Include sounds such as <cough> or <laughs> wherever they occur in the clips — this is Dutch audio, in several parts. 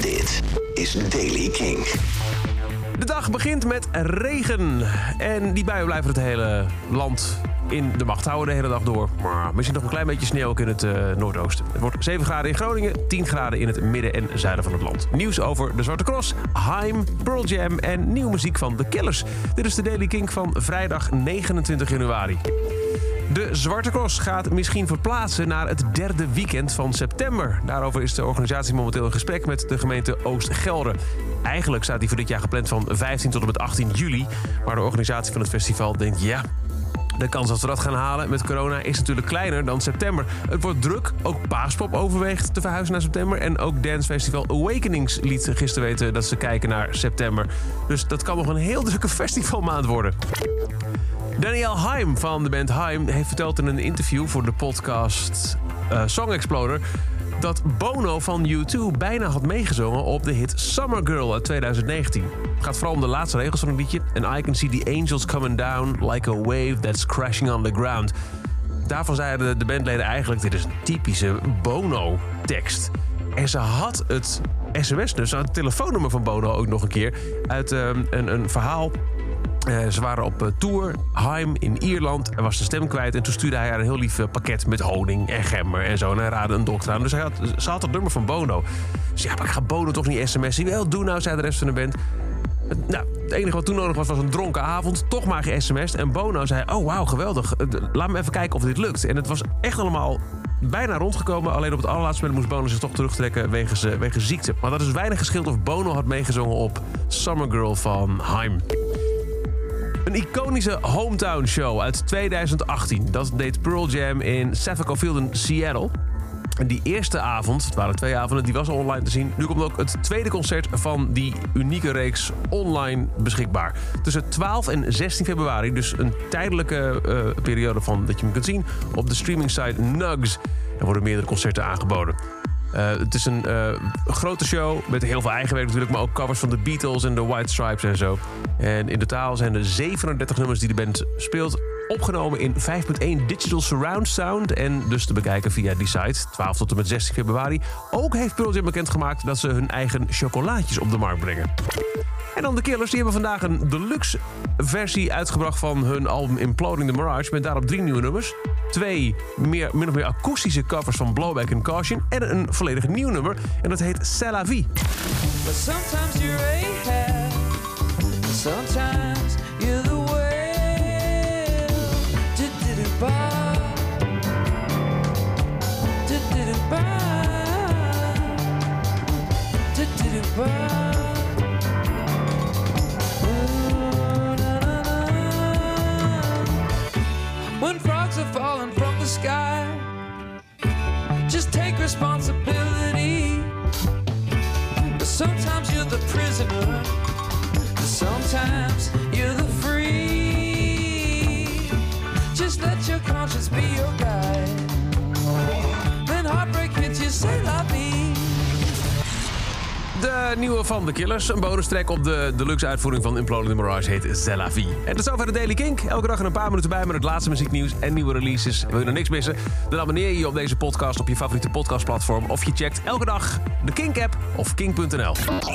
Dit is Daily King. De dag begint met regen. En die buien blijven het hele land in de macht houden de hele dag door. Maar misschien nog een klein beetje sneeuw ook in het eh, noordoosten. Het wordt 7 graden in Groningen, 10 graden in het midden en zuiden van het land. Nieuws over de Zwarte Cross, Haim, Pearl Jam en nieuwe muziek van The Killers. Dit is de Daily King van vrijdag 29 januari. De Zwarte Cross gaat misschien verplaatsen naar het derde weekend van september. Daarover is de organisatie momenteel in gesprek met de gemeente Oost-Gelre. Eigenlijk staat die voor dit jaar gepland van 15 tot en met 18 juli. Maar de organisatie van het festival denkt ja. De kans dat we dat gaan halen met corona is natuurlijk kleiner dan september. Het wordt druk. Ook Paaspop overweegt te verhuizen naar september. En ook Dance Festival Awakenings liet gisteren weten dat ze kijken naar september. Dus dat kan nog een heel <laughs> drukke festivalmaand worden. Daniel Haim van de band Haim heeft verteld in een interview voor de podcast uh, Song Exploder dat Bono van U2 bijna had meegezongen op de hit Summer Girl uit 2019. Het gaat vooral om de laatste regels van het liedje. And I can see the angels coming down like a wave that's crashing on the ground. Daarvan zeiden de bandleden eigenlijk: dit is een typische Bono-tekst. En ze had het sms, dus het telefoonnummer van Bono ook nog een keer uit uh, een, een verhaal uh, ze waren op uh, tour, Heim in Ierland. Hij was de stem kwijt en toen stuurde hij haar een heel lief uh, pakket met honing en gemmer en zo. En hij raadde een dokter aan. Dus hij had, ze had het nummer van Bono. Dus ja, maar ik ga Bono toch niet sms'en? Wel, doe nou, zei de rest van de band. Nou, het enige wat toen nodig was, was een dronken avond. Toch maar ge-sms'd. En Bono zei, oh wauw, geweldig. Laat me even kijken of dit lukt. En het was echt allemaal bijna rondgekomen. Alleen op het allerlaatste moment moest Bono zich toch terugtrekken wegens, wegens ziekte. Maar dat is weinig geschild of Bono had meegezongen op Summer Girl van Heim. Een iconische hometown show uit 2018. Dat deed Pearl Jam in Safeco Field in Seattle. En die eerste avond, het waren twee avonden, die was al online te zien. Nu komt ook het tweede concert van die unieke reeks online beschikbaar. Tussen 12 en 16 februari, dus een tijdelijke uh, periode van dat je hem kunt zien op de streaming site Nugs. Er worden meerdere concerten aangeboden. Uh, het is een uh, grote show met heel veel eigenwerk natuurlijk, maar ook covers van de Beatles en de White Stripes en zo. En in totaal zijn er 37 nummers die de band speelt. Opgenomen in 5.1 Digital Surround Sound. En dus te bekijken via die site. 12 tot en met 16 februari. Ook heeft Pearl Jam bekendgemaakt dat ze hun eigen chocolaatjes op de markt brengen. En dan de Killers, die hebben vandaag een deluxe versie uitgebracht van hun album Imploding the Mirage. Met daarop drie nieuwe nummers. Twee meer, min of meer akoestische covers van Blowback and Caution. En een volledig nieuw nummer. En dat heet C'est la vie. Responsibility. But sometimes you're the prisoner, nieuwe van The Killers. Een bonustrek op de deluxe uitvoering van Imploding the Mirage heet Zella V. En tot zover de Daily Kink. Elke dag een paar minuten bij met het laatste muzieknieuws en nieuwe releases. Wil je nog niks missen? Dan abonneer je je op deze podcast op je favoriete podcastplatform. Of je checkt elke dag de Kink-app of kink.nl.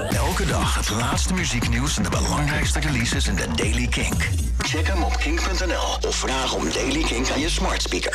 Elke dag het laatste muzieknieuws en de belangrijkste releases in de Daily Kink. Check hem op kink.nl of vraag om Daily Kink aan je smart speaker.